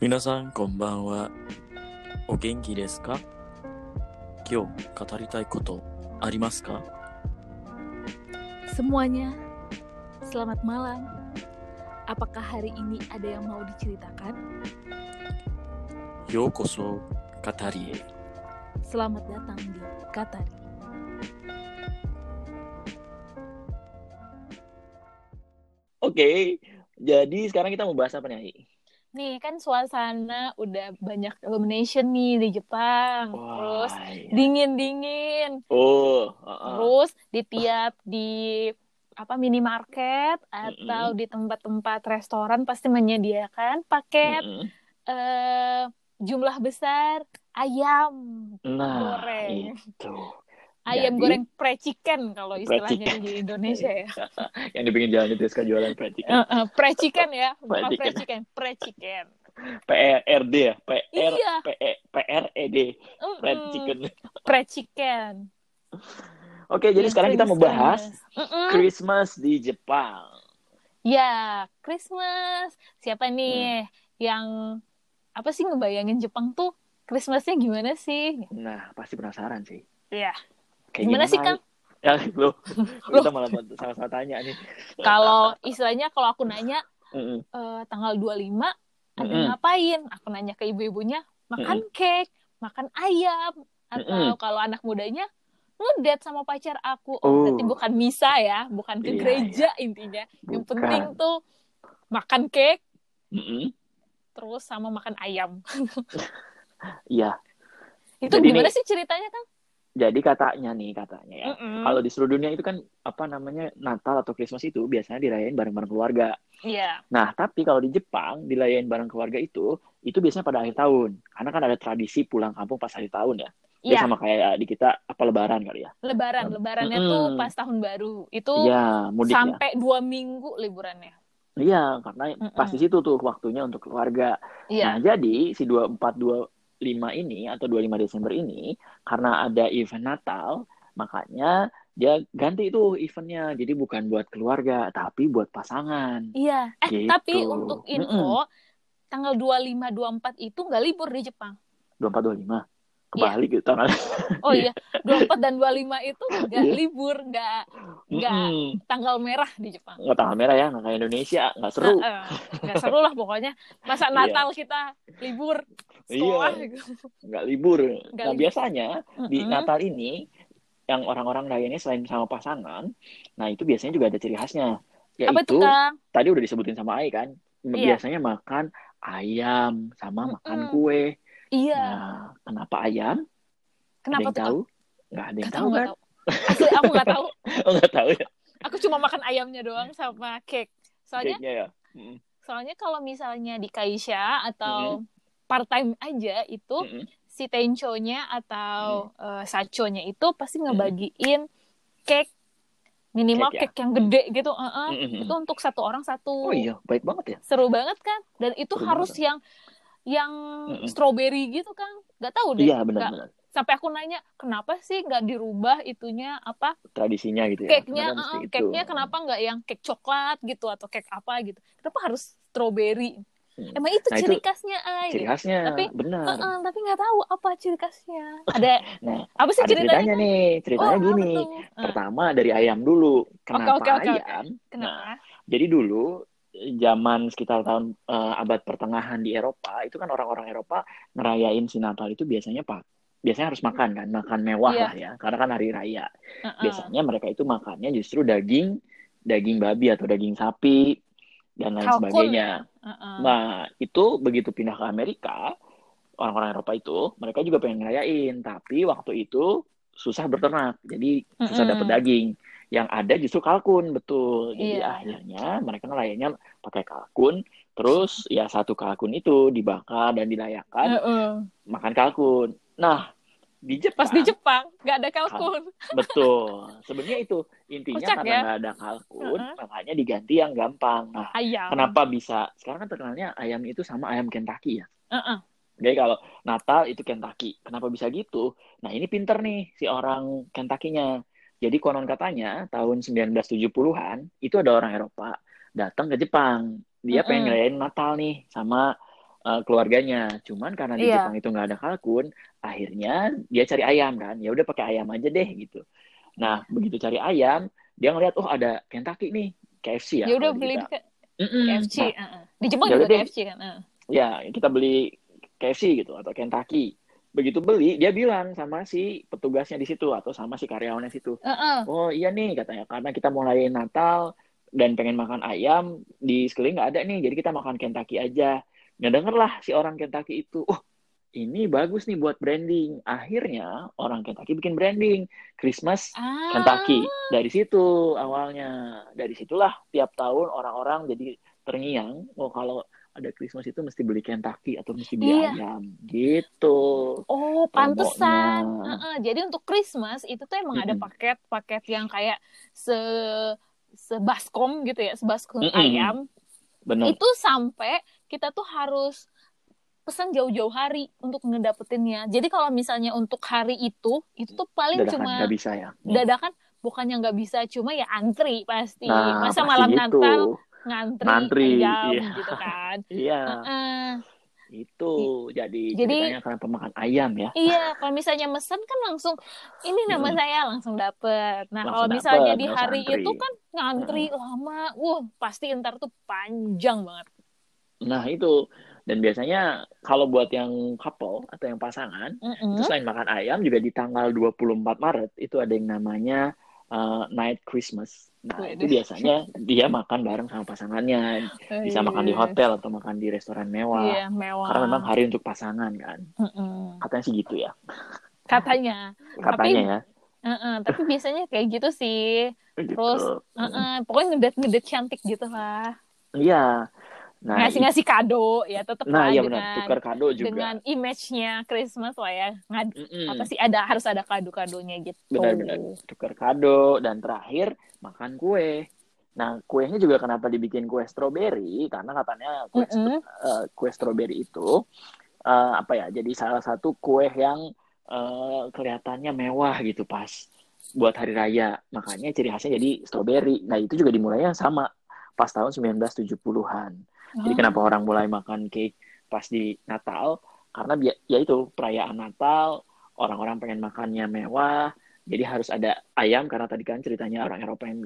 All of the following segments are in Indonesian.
皆さんこんばんは。お元気ですか今日語りたいことありますか Semuanya, selamat malam. Apakah hari ini ada yang mau diceritakan? ようこそ語りへ。 Selamat datang di Katari. Oke, jadi sekarang kita mau bahas apa nih? Nih kan suasana udah banyak illumination nih di Jepang. Terus iya. dingin-dingin. Oh, uh-uh. Terus di tiap di apa minimarket atau di tempat-tempat restoran pasti menyediakan paket Mm-mm. eh, jumlah besar ayam Nah, goreng. itu Ayam Jadi- goreng pre-chicken kalau istilahnya Pre-chicken. di Indonesia ya. yang di pinggir jalan itu ya, sekarang jualan pretty Eh, eh, pre-chicken ya, bukan Pre-chicken. pre-chicken, pre-chicken. PRD ya, PR Iya. PE PRED, Mm-mm. fried chicken. Pre-chicken. Oke, jadi Yang sekarang kita mau bahas Christmas. Di Jepang. Ya, Christmas. Siapa nih Hmm. yang apa sih ngebayangin Jepang tuh Christmasnya gimana sih? Nah, pasti penasaran sih. Iya. Kayak Gimana sih, Ai? Kang? Ya, lo, kita malah sama-sama tanya nih. Kalau istilahnya kalau aku nanya Mm-mm. eh, tanggal 25 ada Mm-mm. ngapain? Aku nanya ke ibu-ibunya, makan cake, makan ayam, atau Mm-mm. kalau anak mudanya ngedate sama pacar aku. Oh, Oh. berarti bukan misa ya, bukan ke Iya, gereja intinya. Yang Bukan. penting tuh makan cake Mm-mm. terus sama makan ayam. Iya, Itu Jadi gimana nih- sih ceritanya, Kang? Jadi katanya nih katanya ya. Mm-mm. Kalau di seluruh dunia itu kan apa namanya Natal atau Christmas itu biasanya dirayain bareng-bareng keluarga. Iya. Nah, tapi kalau di Jepang dirayain bareng keluarga itu itu biasanya pada akhir tahun. Karena kan ada tradisi pulang kampung pas akhir tahun ya. Iya, sama kayak di kita apa lebaran kali ya. lebaran. Lebarannya Mm-mm. tuh pas tahun baru. Itu Iya, mudik ya. sampai dua minggu liburannya. Iya, karena Mm-mm. pas di situ tuh waktunya untuk keluarga. Nah, Iya. jadi si 24 25 ini atau 25 Desember ini karena ada event Natal, makanya dia ganti tuh eventnya. Jadi bukan buat keluarga, tapi buat pasangan. Iya. Eh, Gitu. tapi untuk info, tanggal 25 24 itu nggak libur di Jepang. 24 25. Kebalik gitu tanggal. Oh iya, 24 dan 25 itu nggak Iya. libur, nggak nggak Mm-mm. tanggal merah di Jepang. Nggak tanggal merah ya, nggak kayak Indonesia, nggak seru. Nah, nggak seru lah pokoknya. Masa Iya. Natal kita libur sekolah Iya. gitu. Nggak libur. Nggak nah, libur. biasanya di Mm-mm. Natal ini yang orang-orang rayainnya selain sama pasangan, nah itu biasanya juga ada ciri khasnya. Apa Yaitu tuh, Kang? tadi udah disebutin sama Ai kan, Iya. biasanya makan ayam sama makan kue. Iya. Nah, kenapa ayam? Kenapa ada yang tahu? Kang? Nggak ada yang Nggak tahu kan? tahu. Asli aku nggak tahu. Oh, nggak tahu ya Aku cuma makan ayamnya doang sama cake. Soalnya cake-nya ya. Mm. soalnya kalau misalnya di Kaisha atau part time aja itu Mm-mm. si tenchonya atau eh, sachonya itu pasti ngebagiin cake minimal Cake ya? cake yang gede gitu uh-uh. Mm-mm. itu untuk satu orang satu Oh iya, baik banget ya. seru banget kan dan itu Seru harus banget. yang yang Mm-mm. strawberry gitu kan nggak tahu deh Iya, benar-benar. sampai aku nanya kenapa sih nggak dirubah itunya apa Tradisinya gitu ya. cake-nya itu. cake-nya kenapa nggak yang cake coklat gitu atau cake apa gitu kenapa harus strawberry Hmm. emang itu Nah, ciri itu khasnya ay Ciri gitu. khasnya, Tapi, benar. Heeh, tapi nggak tahu apa ciri khasnya ada Nah, apa sih ada ceritanya, ceritanya nih. Ceritanya Oh, gini. Pertama dari ayam dulu. Kenapa oke, oke. ayam? Nah, kenapa jadi dulu zaman sekitar tahun eh, abad pertengahan di Eropa, itu kan orang-orang Eropa ngerayain si Natal itu biasanya pak biasanya harus makan kan, makan mewah Iya. lah ya, karena kan hari raya. Heeh. Biasanya mereka itu makannya justru daging, daging babi atau daging sapi dan lain Kalkun sebagainya. Heeh. Nah, itu begitu pindah ke Amerika, orang-orang Eropa itu, mereka juga pengen ngerayain, tapi waktu itu susah berternak, jadi susah Mm-mm. dapet daging. Yang ada justru kalkun, betul. Jadi Iya. akhirnya mereka ngerayainnya pakai kalkun, terus ya satu kalkun itu dibakar dan dilayakkan Heeh. makan kalkun. Nah, di Jepang, pas di Jepang nggak ada kalkun betul. Sebenarnya itu intinya Kocak karena ya? nggak ada kalkun, Heeh. makanya diganti yang gampang. Nah, ayam Kenapa bisa? Sekarang kan terkenalnya ayam itu sama ayam Kentucky ya. Heeh. Jadi kalau Natal itu Kentucky. Kenapa bisa gitu? Nah ini pinter nih si orang Kentucky-nya. Jadi konon katanya tahun 1970-an itu ada orang Eropa datang ke Jepang. Dia pengen Mm-mm. ngerayain Natal nih sama uh, keluarganya. Cuman karena di Iya. Jepang itu nggak ada kalkun, akhirnya dia cari ayam kan. Ya udah pakai ayam aja deh gitu. Nah, begitu cari ayam, dia ngeliat oh ada Kentucky nih, KFC ya. Ya udah beli kita. ke Mm-mm. KFC. Nah, heeh. Di Jepang Ya juga. KFC kan. heeh. ya kita beli KFC gitu atau Kentucky. Begitu beli, dia bilang sama si petugasnya di situ atau sama si karyawannya situ. Heeh. Oh iya nih katanya karena kita mulai Natal dan pengen makan ayam di sekeliling nggak ada nih jadi kita makan Kentucky aja. Nggak denger lah si orang Kentucky itu. Oh ini bagus nih buat branding. Akhirnya orang Kentucky bikin branding Christmas Ah. Kentucky. Dari situ awalnya. Dari situlah tiap tahun orang-orang jadi terngiang. Oh kalau ada Christmas itu mesti beli Kentucky atau mesti beli Iya. ayam. Gitu. Oh, pantesan. Promonya. Heeh, Jadi untuk Christmas itu tuh emang ada Mm-mm. paket-paket yang kayak se sebaskom gitu ya, sebaskom Mm-mm. ayam. Bener. Itu sampai kita tuh harus pesan jauh-jauh hari untuk ngedapetinnya. Jadi kalau misalnya untuk hari itu, itu tuh paling Dadakan cuma nggak bisa ya. dadakan bukannya nggak bisa, cuma ya antri pasti. Nah, Masa pasti malam gitu. Natal ngantri, Ngantri, jam iya. gitu kan. Iya, Heeh. itu jadi Jadi- karena pemakan ayam ya. Iya, kalau misalnya mesen kan langsung ini nama Mm-mm. saya langsung dapet. Nah, Langsung kalau misalnya dapet, di hari antri. itu kan ngantri lama, wah pasti ntar tuh panjang banget. Nah itu dan biasanya kalau buat yang couple atau yang pasangan Mm-mm. itu selain makan ayam juga di tanggal 24 Maret itu ada yang namanya uh, Night Christmas. Nah itu biasanya dia makan bareng sama pasangannya, bisa makan di hotel atau makan di restoran mewah. Iya, mewah. Karena memang hari untuk pasangan kan. Mm-mm. Katanya sih gitu ya. Katanya. Katanya ya. Heeh, tapi biasanya kayak gitu sih. Gitu. Terus, Heeh, pokoknya ngedet-ngedet cantik gitu lah. Iya. Nah, Ngasih-ngasih kado ya tetap nah lah iya dengan benar, tukar kado juga. dengan image-nya Christmas lah ya. Ngad- Mm-mm. apa sih ada harus ada kado-kadonya gitu. Benar-benar tukar kado dan terakhir makan kue. Nah, kuenya juga kenapa dibikin kue stroberi? Karena katanya kue, Mm-mm. eh, kue stroberi itu eh, apa ya? Jadi salah satu kue yang eh, kelihatannya mewah gitu pas buat hari raya. Makanya ciri khasnya jadi stroberi. Nah, itu juga dimulainya sama pas tahun 1970-an. Jadi Oh. kenapa orang mulai makan cake pas di Natal? Karena ya itu perayaan Natal, orang-orang pengen makannya mewah, jadi harus ada ayam karena tadi kan ceritanya orang Eropa yang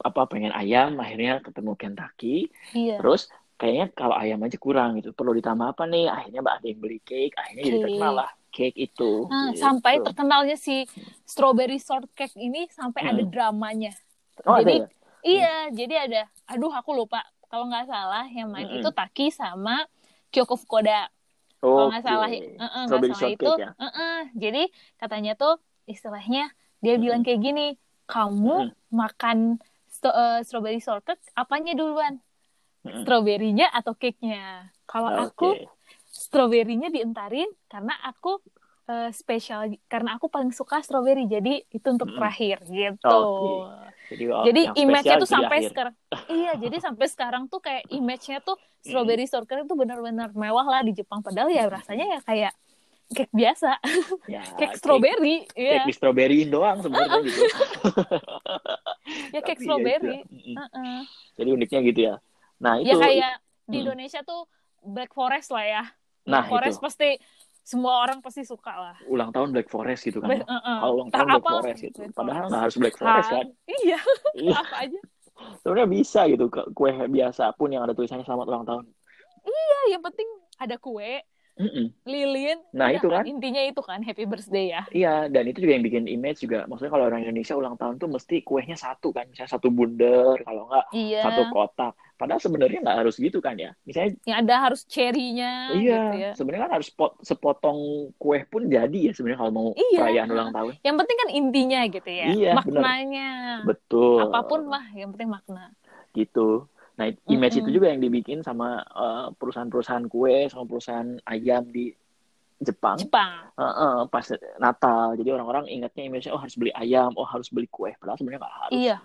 apa pengen ayam, akhirnya ketemu Kentucky. Iya. Terus kayaknya kalau ayam aja kurang gitu, perlu ditambah apa nih? Akhirnya mbak ada yang beli cake, akhirnya jadi Cake. terkenal lah cake itu. Nah, gitu. sampai terkenalnya si strawberry shortcake ini sampai ada Hmm. dramanya. Oh, ada jadi ya? iya, jadi ada. Aduh, aku lupa. Kalau nggak salah yang main Mm-mm. itu Taki sama Kyoko Fukuda. Kalau nggak Oke. salah, eh, eh, nggak salah itu. ya? eh, eh. Jadi katanya tuh istilahnya dia Mm-mm. bilang kayak gini, kamu Mm-mm. makan sto- eh, strawberry shortcake apanya duluan? Mm-mm. Stroberinya atau cake-nya? Kalau aku Oke. stroberinya dientarin karena aku eh, spesial karena aku paling suka stroberi jadi itu untuk Mm-mm. terakhir gitu. Oke. Jadi, oh, Jadi image-nya tuh sampai akhir. sekarang iya jadi sampai sekarang tuh kayak image-nya tuh strawberry shortcake itu benar-benar mewah lah di Jepang padahal ya rasanya ya kayak cake biasa, Ya, cake strawberry, Cake iya, di stroberiin doang sebenarnya gitu. ya cake Tapi ya strawberry. Heeh. Jadi uniknya gitu ya. Nah, itu Ya kayak di Hmm. Indonesia tuh Black Forest lah ya. Nah, Black Forest itu. pasti semua orang pasti suka lah. ulang tahun Black Forest gitu kan. ya. Black- heeh. Kalau ulang tahun Black apa, Forest gitu. Padahal Forest. nggak harus Black Forest kan. Iya, Iya, apa aja. sebenarnya bisa gitu kue biasa pun yang ada tulisannya selamat ulang tahun. Ya, yang penting ada kue, Mm-mm. lilin. Nah, itu kan. Intinya itu kan happy birthday ya. Iya, dan itu juga yang bikin image juga. Maksudnya kalau orang Indonesia ulang tahun tuh mesti kuenya satu kan. Misalnya satu bundar, kalau nggak Iya. satu kotak. Padahal sebenarnya nggak harus gitu kan ya. Misalnya Yang ada harus cherry-nya iya, gitu ya. sebenarnya kan harus pot, sepotong kue pun jadi ya sebenarnya kalau mau Iya. perayaan ulang tahun. Yang penting kan intinya gitu ya. Iya, Maknanya. Betul. Apa pun mah, yang penting makna. gitu. Nah, image Mm-mm. itu juga yang dibikin sama eh, perusahaan-perusahaan kue, sama perusahaan ayam di Jepang. Jepang. Eh, eh, pas Natal. Jadi orang-orang ingatnya image oh harus beli ayam, oh harus beli kue. Padahal sebenarnya nggak harus. Iya.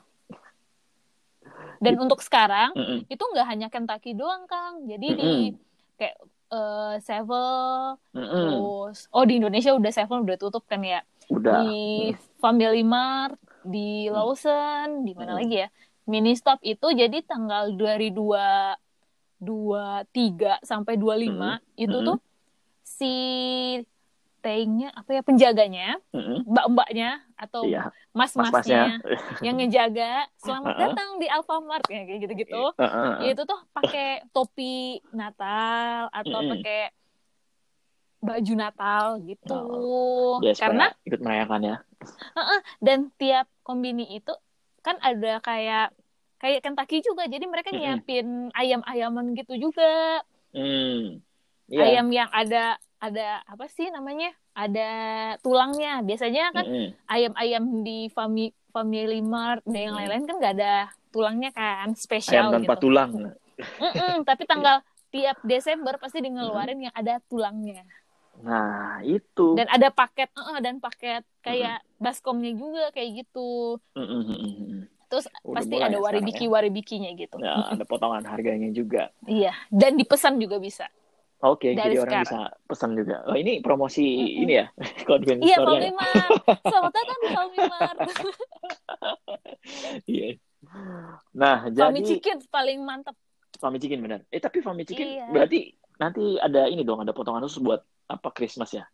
Dan Gitu. untuk sekarang Mm-mm. itu nggak hanya Kentucky doang, Kang. Jadi di Mm-mm. kayak eh, Sevel, Mm-mm. terus oh di Indonesia udah Sevel udah tutup kan ya. Udah. Di Family Mart, di Lawson, di mana Hmm. lagi ya? Mini Stop itu jadi tanggal dari 2 23 sampai 25 itu Mm-mm. tuh si taingnya apa ya penjaganya, Mm-mm. mbak-mbaknya atau Iya, mas-masnya mas-masnya. yang ngejaga selamat Uh-uh. datang di Alfamart ya kayak gitu-gitu. Heeh. Ya, itu tuh pakai topi Natal atau Mm-mm. pakai baju Natal gitu. Ya, supaya Karena ikut merayakan ya. dan tiap kombini itu kan ada kayak kayak Kentucky juga. Jadi mereka nyiapin ayam-ayaman gitu juga. Hmm. Iya. Ayam yang ada ada apa sih namanya? Ada tulangnya. Biasanya kan Mm-mm. ayam-ayam di Family Family Mart dan yang Mm. lain-lain kan nggak ada tulangnya kan Ayam spesial tanpa gitu. tulang. Mm-mm, tapi tanggal tiap Desember pasti di ngeluarin yang ada tulangnya Nah, itu. dan ada paket eh, dan paket kayak baskomnya juga kayak gitu mm-mm. Terus Udah pasti ada ya waribiki sekarang waribikinya gitu Ya, ada potongan harganya juga. iya dan dipesan juga bisa Oke, Dari jadi orang sekarang. bisa pesan juga. Oh, ini promosi Mm-mm. ini ya, convenience iya ya? Mart selamat datang Mart Iya. Nah, jadi Chicken paling mantep Fami Chicken benar. Eh, tapi Fami Chicken Iya. berarti nanti ada ini dong, ada potongan khusus buat apa Christmas ya?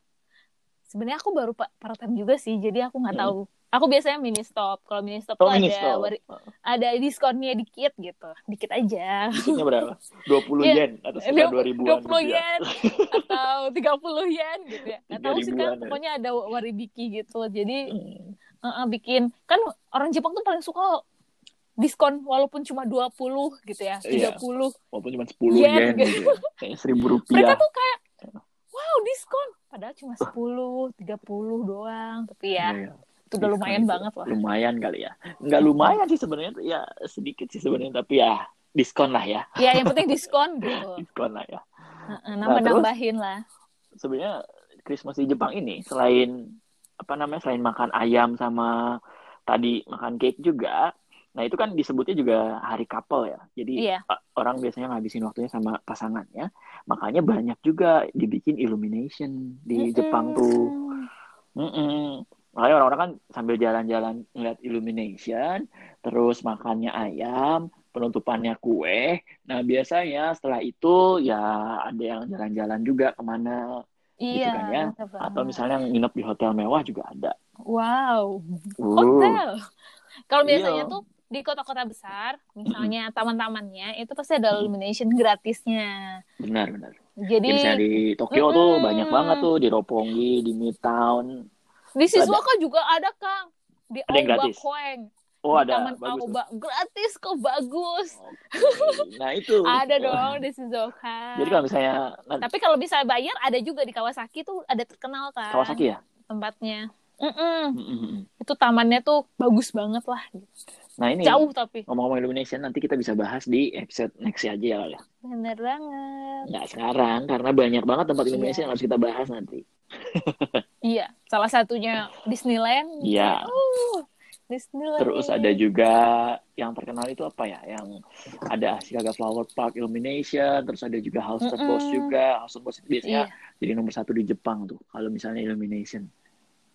sebenarnya aku baru pa- part time juga sih jadi aku nggak Mm. tahu aku biasanya mini stop kalau mini stop Oh, tuh mini ada stop. wari- ada diskonnya dikit gitu dikit aja Tiketnya berapa? 20 Iya. yen atau sekitar 2 ribuan 20 rupiah. yen atau 30 yen gitu ya. Nggak tahu sih 3 kan, ya. pokoknya ada waribiki gitu. Jadi Hmm. eh, eh, bikin kan orang Jepang tuh paling suka diskon walaupun cuma 20 gitu ya, Iya. 30. Walaupun cuma 10 Yen, yen, gitu. gitu. ya. Kayaknya 1000 Mereka rupiah. tuh kayak wow, diskon. Padahal cuma 10, 30 doang. Tapi ya, Iya, iya. Itu udah lumayan banget lah. Lumayan kali ya. Enggak lumayan sih sebenarnya, ya sedikit sih sebenarnya, tapi ya diskon lah ya. Ya, yang penting diskon gitu. Diskon lah ya. Heeh, Nambah-nambahin lah. sebenarnya Christmas di Jepang ini selain apa namanya selain makan ayam sama tadi makan cake juga nah itu kan disebutnya juga hari couple ya jadi Iya. orang biasanya ngabisin waktunya sama pasangannya makanya banyak juga dibikin illumination di Jepang tuh Mm-mm. Makanya orang-orang kan sambil jalan-jalan ngeliat illumination terus makannya ayam penutupannya kue nah biasanya setelah itu ya ada yang jalan-jalan juga ke mana Iya, kan ya. atau misalnya nginep di hotel mewah juga ada. Wow, Uh, hotel. Kalau Iya. biasanya tuh di kota-kota besar, misalnya taman-tamannya, itu pasti ada illumination gratisnya. benar benar. Jadi Ya, misalnya di Tokyo tuh Mm-mm. banyak banget tuh di Roppongi, di Midtown. Di Shizuoka juga ada Kang. Di Ada Aoba gratis? Koeng. Oh di ada, Taman bagus. tuh. Aoba. Gratis kok, bagus. Oke. Nah itu. Ada Wah. dong di Shizuoka. Jadi kalau misalnya nanti Tapi kalau bisa bayar, ada juga di Kawasaki tuh ada terkenal kan. Kawasaki ya. Tempatnya. Mm-mm. Mm-mm. Itu tamannya tuh bagus banget lah. Nah ini Jauh tapi. ngomong-ngomong illumination nanti kita bisa bahas di episode next aja ya. Bener banget. Nggak sekarang karena banyak banget tempat illumination Iya. yang harus kita bahas nanti. Iya, salah satunya Disneyland. Iya. Uh, Disneyland. Terus ada juga yang terkenal itu apa ya? Yang ada Chicago Flower Park Illumination, terus ada juga House of Mm-mm. Ghost juga. House of Ghost itu biasanya Iya. jadi nomor satu di Jepang tuh kalau misalnya Illumination.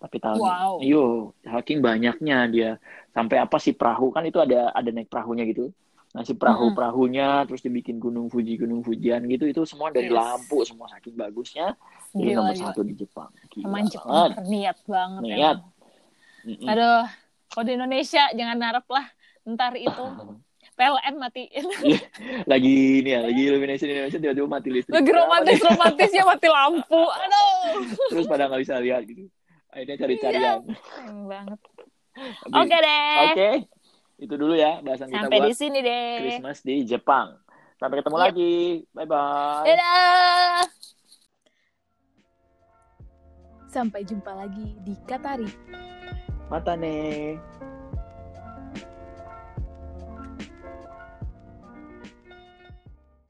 Tapi tahun Wow. iyo saking banyaknya dia sampai apa sih perahu kan itu ada ada naik perahunya gitu. Nah si perahu perahunya terus dibikin gunung Fuji gunung Fujian gitu itu semua dari Yes. lampu semua saking bagusnya jadi nomor gila. satu di Jepang. Gila Emang Jepang banget. berniat banget. Niat. Mm-mm. Aduh, kalau di Indonesia jangan narap lah. Ntar itu PLN matiin. lagi ini ya lagi illumination Indonesia tiba-tiba mati listrik. Lagi romantis romantisnya mati lampu. Aduh. terus pada nggak bisa lihat gitu akhirnya cari-carian Keren banget. Oke deh. oke itu dulu ya bahasan kita Sampai buat di sini deh. Christmas di Jepang sampai ketemu Yep. lagi bye bye Dadah. Sampai jumpa lagi di Katari. mata nih